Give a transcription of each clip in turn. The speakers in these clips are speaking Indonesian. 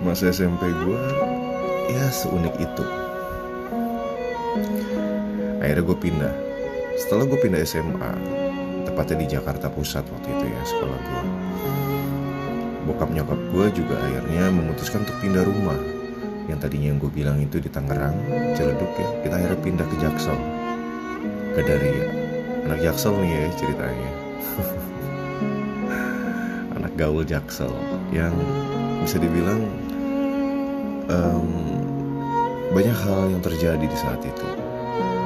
masa SMP gue ya seunik itu. Akhirnya gue pindah. Setelah gue pindah SMA tepatnya di Jakarta Pusat waktu itu ya sekolah gue bokap nyokap gue juga akhirnya memutuskan untuk pindah rumah. Yang tadinya yang gue bilang itu di Tangerang Ciledug ya kita akhirnya pindah ke Jaksel. Ke dari anak Jaksel nih ya ceritanya gaul Jaksel yang bisa dibilang um, banyak hal yang terjadi di saat itu.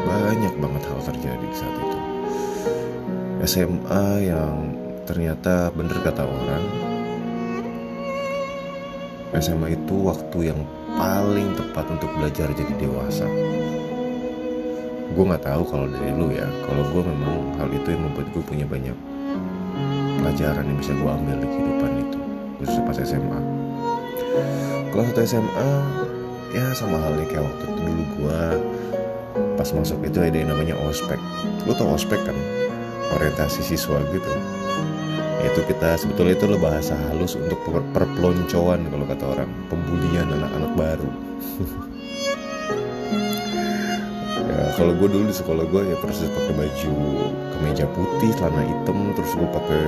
Banyak banget hal terjadi di saat itu. SMA yang ternyata bener kata orang SMA itu waktu yang paling tepat untuk belajar jadi dewasa. Gue nggak tahu kalau dari lu ya. Kalau gue memang hal itu yang membuat gue punya banyak pelajaran yang bisa gue ambil di kehidupan itu khususnya pas SMA kelas satu SMA ya sama halnya kayak waktu itu dulu gue pas masuk itu ada yang namanya ospek. Lu tau ospek kan? Orientasi siswa gitu. Itu kita sebetulnya itu lo bahasa halus untuk per perpeloncoan kalau kata orang. Pembulian anak-anak baru ya kalau gue dulu di sekolah gue ya persis pakai baju kemeja putih celana hitam terus gue pakai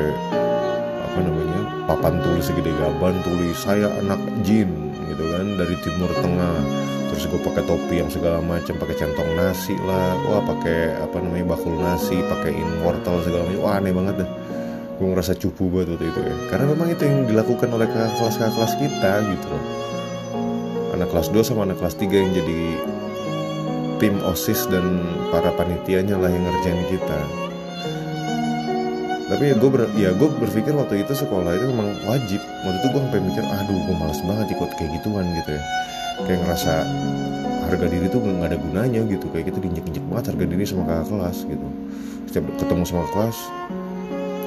apa namanya papan tulis segede gaban tulis saya anak jin gitu kan dari timur tengah. Terus gue pakai topi yang segala macam pakai centong nasi lah wah pakai apa namanya bakul nasi pakaiin wortel segala macam wah aneh banget deh. Gue ngerasa cupu banget waktu itu ya. Karena memang itu yang dilakukan oleh kelas kelas kita gitu loh. Anak kelas 2 sama anak kelas 3 yang jadi tim OSIS dan para panitianya lah yang ngerjain kita. Tapi ya gue ber, ya gue berpikir waktu itu sekolah itu memang wajib. Waktu itu gue sampai mikir aduh gue males banget ikut kayak gituan gitu ya. Kayak ngerasa harga diri tuh nggak ada gunanya gitu. Kayak kita diinjek-injek banget harga diri sama kakak kelas gitu. Setiap ketemu sama kelas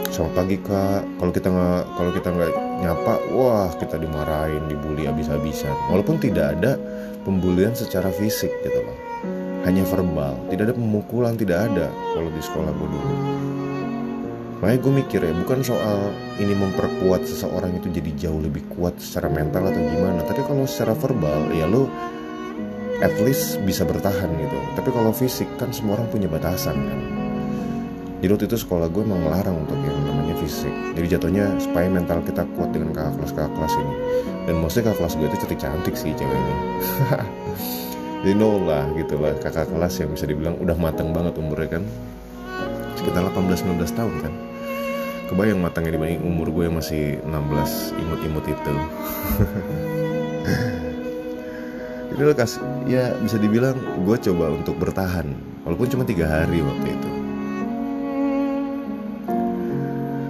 selamat pagi kak. Kalau kita nggak kalau kita nggak nyapa wah kita dimarahin dibully habis-habisan. Walaupun tidak ada pembulian secara fisik gitu loh hanya verbal. Tidak ada pemukulan tidak ada kalau di sekolah gue dulu. Makanya gue mikir ya bukan soal ini memperkuat seseorang itu jadi jauh lebih kuat secara mental atau gimana. Tapi kalau secara verbal ya lo at least bisa bertahan gitu. Tapi kalau fisik kan semua orang punya batasan kan. Jadi waktu itu sekolah gue emang melarang untuk yang namanya fisik. Jadi jatuhnya supaya mental kita kuat dengan kakak kelas kakak kelas ini. Dan maksudnya kakak kelas gue itu cantik cantik sih ceweknya jadi no lah gitu lah kakak kelas yang bisa dibilang udah matang banget umurnya kan. Sekitar 18-19 tahun kan. Kebayang matangnya dibanding umur gue yang masih 16 imut-imut itu. Jadi lo kasih ya bisa dibilang gue coba untuk bertahan walaupun cuma tiga hari waktu itu.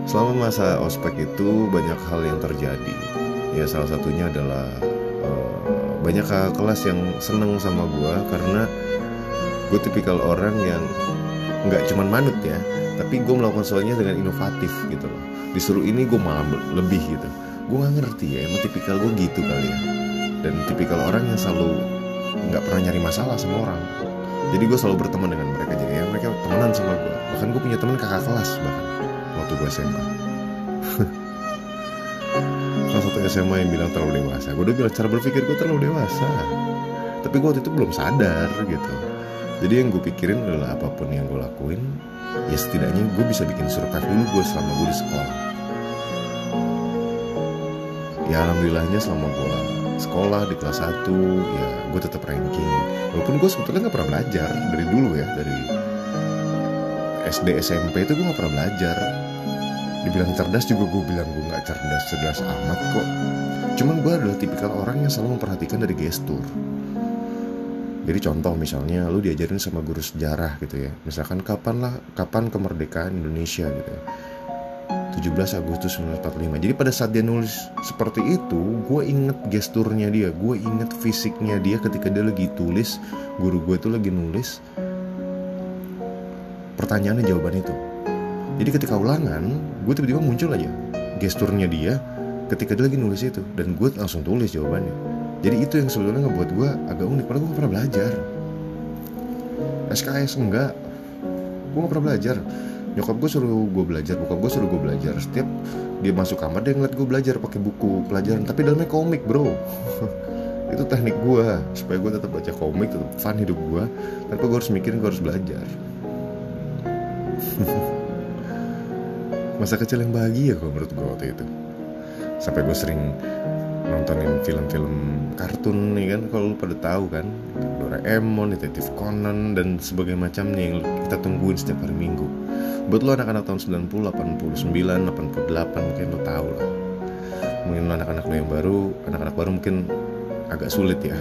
Selama masa ospek itu banyak hal yang terjadi. Ya salah satunya adalah uh, banyak kakak kelas yang seneng sama gue karena gue tipikal orang yang nggak cuman manut ya tapi gue melakukan soalnya dengan inovatif gitu loh. Disuruh ini gue malah lebih gitu. Gue nggak ngerti ya emang tipikal gue gitu kali ya. Dan tipikal orang yang selalu nggak pernah nyari masalah sama orang. Jadi gue selalu berteman dengan mereka jadi ya mereka temenan sama gue bahkan gue punya teman kakak kelas bahkan waktu gue SMA salah satu SMA yang bilang terlalu dewasa. Gue udah bilang cara berpikir gue terlalu dewasa. Tapi gue waktu itu belum sadar gitu. Jadi yang gue pikirin adalah apa pun yang gue lakuin ya setidaknya gue bisa bikin survive dulu gue selama gue di sekolah. Ya alhamdulillahnya selama gue sekolah di kelas 1 ya gue tetap ranking. Walaupun gue sebetulnya nggak pernah belajar dari dulu ya dari SD SMP itu gue nggak pernah belajar dibilang cerdas juga gue bilang gue nggak cerdas cerdas amat kok. Cuman gue adalah tipikal orang yang selalu memperhatikan dari gestur. Jadi contoh misalnya lu diajarin sama guru sejarah gitu ya. Misalkan kapan lah kapan kemerdekaan Indonesia gitu ya. 17 Agustus 1945 jadi pada saat dia nulis seperti itu gue inget gesturnya dia gue inget fisiknya dia ketika dia lagi tulis guru gue itu lagi nulis. Pertanyaannya jawaban itu jadi ketika ulangan gue tiba-tiba muncul aja gesturnya dia ketika dia lagi nulis itu. Dan gue langsung tulis jawabannya. Jadi itu yang sebetulnya ngebuat gue agak unik. Padahal gue gak pernah belajar. SKS enggak. Gue gak pernah belajar. Nyokap gue suruh gue belajar bokap gue suruh gue belajar. Setiap dia masuk kamar dia ngeliat gue belajar pakai buku pelajaran. Tapi dalamnya komik bro. Itu teknik gue supaya gue tetap baca komik tetap fun hidup gue tanpa gue harus mikirin gue harus belajar masa kecil yang bahagia gue menurut gue waktu itu sampai gue sering nontonin film-film kartun nih kan kalau lu pada tahu kan Doraemon, Detektif Conan dan sebagainya macamnya yang kita tungguin setiap hari Minggu. Buat lo anak-anak tahun 90, 89, 88 mungkin lo tahu lah. Mungkin lo anak-anak lo yang baru, anak-anak baru mungkin agak sulit ya.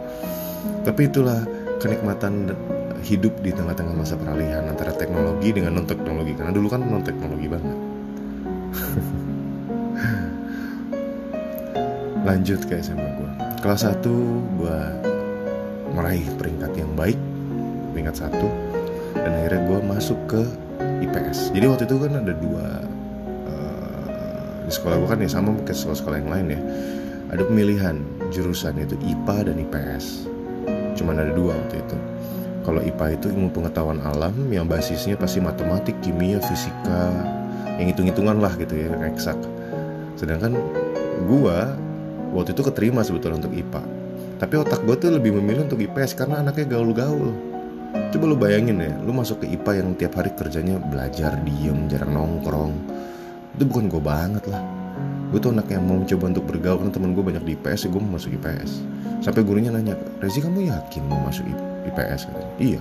Tapi itulah kenikmatan hidup di tengah-tengah masa peralihan antara teknologi dengan non teknologi karena dulu kan non teknologi banget. lanjut ke SMA gue kelas 1 gue meraih peringkat yang baik peringkat satu. Dan akhirnya gue masuk ke IPS jadi waktu itu kan ada dua uh, di sekolah gue kan ya sama ke sekolah-sekolah yang lain ya. Ada pemilihan jurusan itu IPA dan IPS cuman ada dua waktu itu kalau IPA itu ilmu pengetahuan alam yang basisnya pasti matematik, kimia, fisika, yang hitung-hitungan lah gitu ya, eksak. Sedangkan gua waktu itu keterima sebetulnya untuk IPA tapi otak gue tuh lebih memilih untuk IPS karena anaknya gaul-gaul. Coba lu bayangin ya lu masuk ke IPA yang tiap hari kerjanya belajar diem jarang nongkrong. Itu bukan gue banget lah. Gue tuh anak yang mau coba untuk bergaul karena temen gue banyak di IPS ya gue mau masuk IPS sampai gurunya nanya Rezi kamu yakin mau masuk IPS katanya. Iya.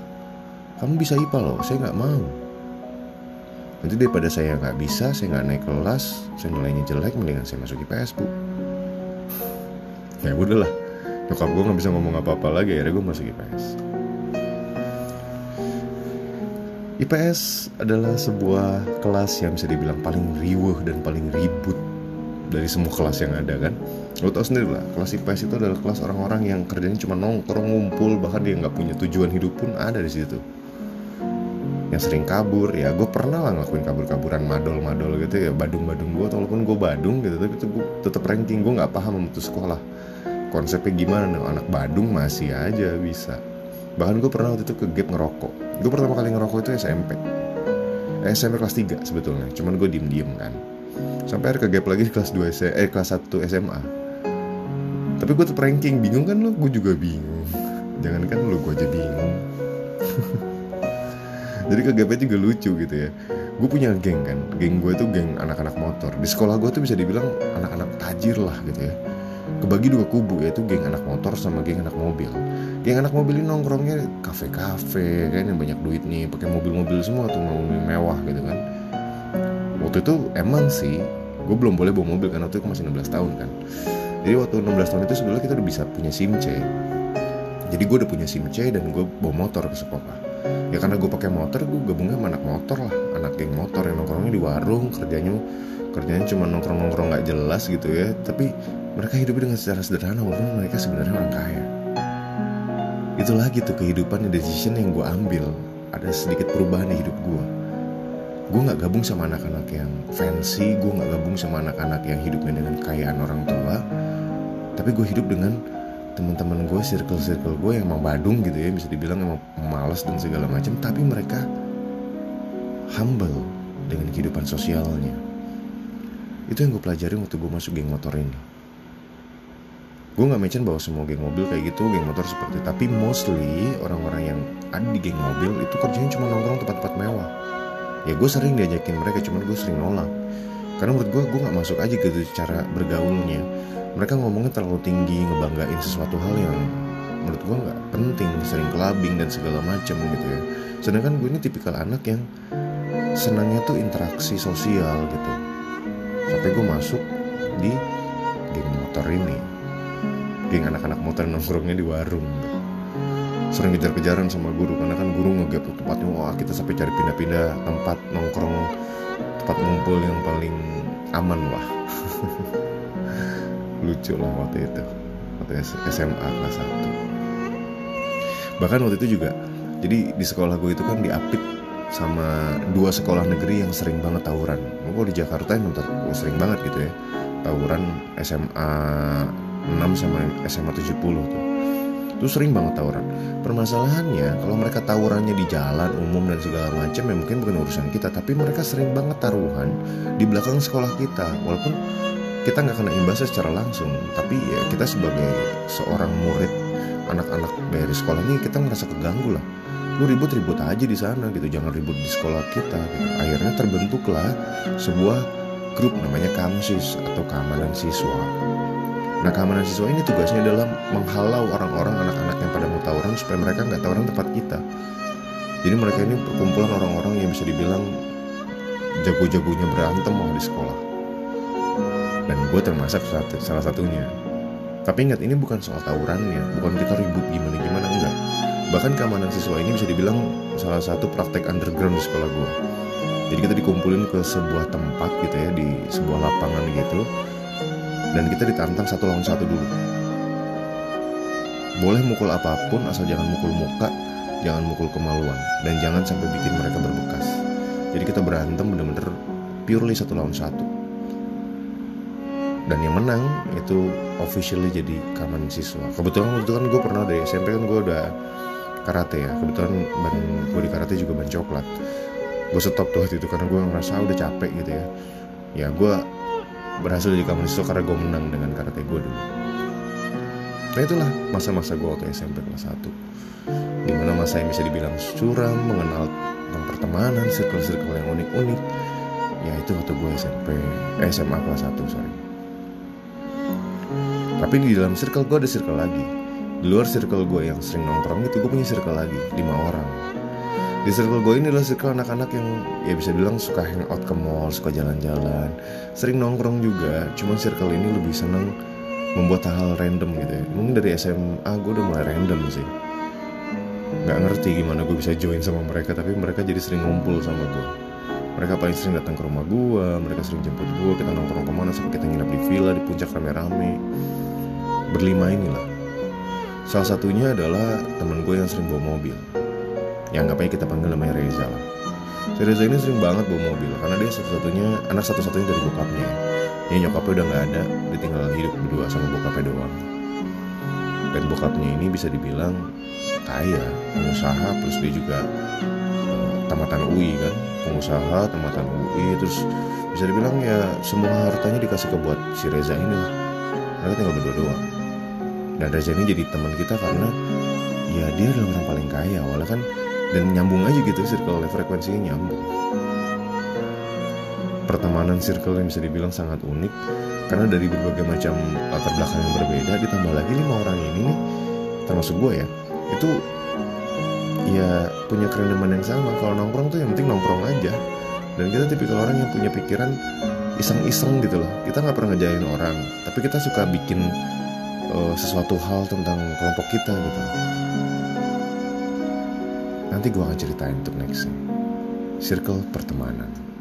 Kamu bisa IPA loh saya nggak mau. Nanti daripada saya nggak bisa saya nggak naik kelas saya nilainya jelek mendingan saya masuk IPS bu. Ya udahlah nyokap gue nggak bisa ngomong apa-apa lagi akhirnya gue masuk IPS IPS adalah sebuah kelas yang bisa dibilang paling riuh dan paling ribut dari semua kelas yang ada kan lo tau sendiri lah kelas IPS itu adalah kelas orang-orang yang kerjanya cuma nongkrong ngumpul bahkan dia nggak punya tujuan hidup pun ada di situ. Yang sering kabur ya gue pernah lah ngelakuin kabur-kaburan madol-madol gitu ya badung-badung gue walaupun gue badung gitu tapi itu gue tetap ranking gue nggak paham untuk sekolah. Konsepnya gimana nih anak Badung masih aja bisa. Bahkan gue pernah waktu itu ke gap ngerokok. Gue pertama kali ngerokok itu SMP SMP kelas 3 sebetulnya cuman gue diem diem kan. Sampai ke gap lagi kelas 2 SMA, eh kelas 1 SMA tapi gue tuh ranking. Bingung kan lo gue juga bingung. Jangan kan lo gue aja bingung. Jadi ke gap juga lucu gitu ya. Gue punya geng kan. Geng gue tuh geng anak-anak motor. Di sekolah gue tuh bisa dibilang anak-anak tajir lah gitu ya. Kebagi dua kubu yaitu geng anak motor sama geng anak mobil. Geng anak mobil ini nongkrongnya kafe-kafe kan yang banyak duit nih pakai mobil-mobil semua tuh mobil mewah gitu kan. Waktu itu emang sih. Gue belum boleh bawa mobil karena waktu itu masih 16 tahun kan jadi waktu 16 tahun itu sebenarnya kita udah bisa punya SIM C. Jadi gue udah punya SIM C dan gue bawa motor ke sekolah. Ya karena gue pakai motor gue gabungnya sama anak motor lah anak geng motor yang nongkrongnya di warung kerjanya kerjanya cuma nongkrong nongkrong nggak jelas gitu ya. Tapi mereka hidup dengan secara sederhana walaupun mereka sebenarnya orang kaya. Itu lagi tuh kehidupan dan decision yang gue ambil. Ada sedikit perubahan di hidup gue gue nggak gabung sama anak-anak yang fancy gue nggak gabung sama anak-anak yang hidupnya dengan kekayaan orang tua tapi gue hidup dengan teman-teman gue circle-circle gue yang mau badung gitu ya bisa dibilang emang malas dan segala macam. Tapi mereka humble dengan kehidupan sosialnya. Itu yang gue pelajari waktu gue masuk geng motor ini. Gue nggak mention bahwa semua geng mobil kayak gitu geng motor seperti tapi mostly orang-orang yang ada di geng mobil itu kerjanya cuma nongkrong tempat-tempat mewah. Ya gue sering diajakin mereka cuman gue sering nolak. Karena menurut gue gue nggak masuk aja gitu cara bergaulnya mereka ngomongnya terlalu tinggi ngebanggain sesuatu hal yang menurut gue nggak penting sering kelabing dan segala macam gitu ya. Sedangkan gue ini tipikal anak yang senangnya tuh interaksi sosial gitu. Sampai gue masuk di geng motor ini. Geng anak-anak motor nongkrongnya di warung. Sering kejar-kejaran sama guru karena kan guru ngegap tempatnya wah kita sampai cari pindah-pindah tempat nongkrong tempat ngumpul yang paling aman lah lucu lah waktu itu waktu SMA kelas 1 bahkan waktu itu juga jadi di sekolah gue itu kan diapit sama dua sekolah negeri yang sering banget tawuran gue di Jakarta yang sering banget gitu ya tawuran SMA 6 sama SMA 70 tuh Itu sering banget tawuran. Permasalahannya kalau mereka tawurannya di jalan umum dan segala macam ya mungkin bukan urusan kita, tapi mereka sering banget taruhan di belakang sekolah kita. Walaupun kita nggak kena imbasnya secara langsung, tapi ya kita sebagai seorang murid anak-anak dari sekolah ini kita ngerasa keganggu lah. Lu ribut-ribut aja di sana gitu jangan ribut di sekolah kita gitu. akhirnya terbentuklah sebuah grup namanya kamsis atau keamanan siswa. Nah keamanan siswa ini tugasnya adalah menghalau orang-orang anak-anak yang pada mau tawuran supaya mereka nggak tawuran tempat kita. Jadi mereka ini perkumpulan orang-orang yang bisa dibilang jago-jagonya berantem mau di sekolah dan gue termasuk salah satunya. Tapi ingat ini bukan soal tawurannya. Bukan kita ribut gimana-gimana enggak. Bahkan keamanan siswa ini bisa dibilang salah satu praktek underground di sekolah gue jadi kita dikumpulin ke sebuah tempat gitu ya di sebuah lapangan gitu. Dan kita ditantang satu lawan satu dulu. Boleh mukul apa pun asal jangan mukul muka jangan mukul kemaluan. Dan jangan sampai bikin mereka berbekas. Jadi kita berantem bener-bener purely satu lawan satu dan yang menang itu officially jadi keamanan siswa. Kebetulan waktu itu kan gue pernah dari SMP kan gue udah karate ya. Kebetulan ban gue di karate juga ban coklat. Gue stop tuh waktu itu karena gue ngerasa udah capek gitu ya. Ya gue berhasil jadi komunis karena gue menang dengan karate gue dulu. Nah itulah masa-masa gue waktu SMP kelas 1 di mana masa yang bisa dibilang suram mengenal tentang pertemanan circle-circle yang unik-unik. Ya itu waktu gue SMP eh, SMA kelas 1 sorry tapi di dalam circle gue ada circle lagi. Di luar circle gue yang sering nongkrong itu gue punya circle lagi lima orang. Di circle gue ini adalah circle anak-anak yang ya bisa bilang suka hangout ke mall suka jalan-jalan. Sering nongkrong juga cuman circle ini lebih seneng membuat hal, random gitu ya. Mungkin dari SMA gue udah mulai random sih. Nggak ngerti gimana gue bisa join sama mereka tapi mereka jadi sering ngumpul sama gue mereka paling sering datang ke rumah gue mereka sering jemput gue kita nongkrong ke mana sampai kita nginap di villa di puncak rame-rame berlima inilah Salah satunya adalah temen gue yang sering bawa mobil. Yang ngapain kita panggil namanya Reza lah. Si Reza ini sering banget bawa mobil karena dia satu-satunya anak satu-satunya dari bokapnya. Yang nyokapnya udah nggak ada, dia tinggal hidup berdua sama bokapnya doang. Dan bokapnya ini bisa dibilang kaya, pengusaha, plus dia juga tamatan UI kan, pengusaha, tamatan UI, terus bisa dibilang ya semua hartanya dikasih ke buat si Reza ini lah. Mereka tinggal berdua doang. Dan Reza ini jadi teman kita karena ya dia adalah orang paling kaya awalnya kan. Dan nyambung aja gitu circle frekuensinya nyambung. Pertemanan circle yang bisa dibilang sangat unik karena dari berbagai macam latar belakang yang berbeda ditambah lagi lima orang ini nih termasuk gue ya itu ya punya kerendaman yang sama. Kalau nongkrong tuh yang penting nongkrong aja. Dan kita tipikal orang yang punya pikiran iseng-iseng gitu loh. Kita nggak pernah ngejain orang tapi kita suka bikin uh, sesuatu hal tentang kelompok kita gitu. Nanti gue akan ceritain untuk nextnya circle pertemanan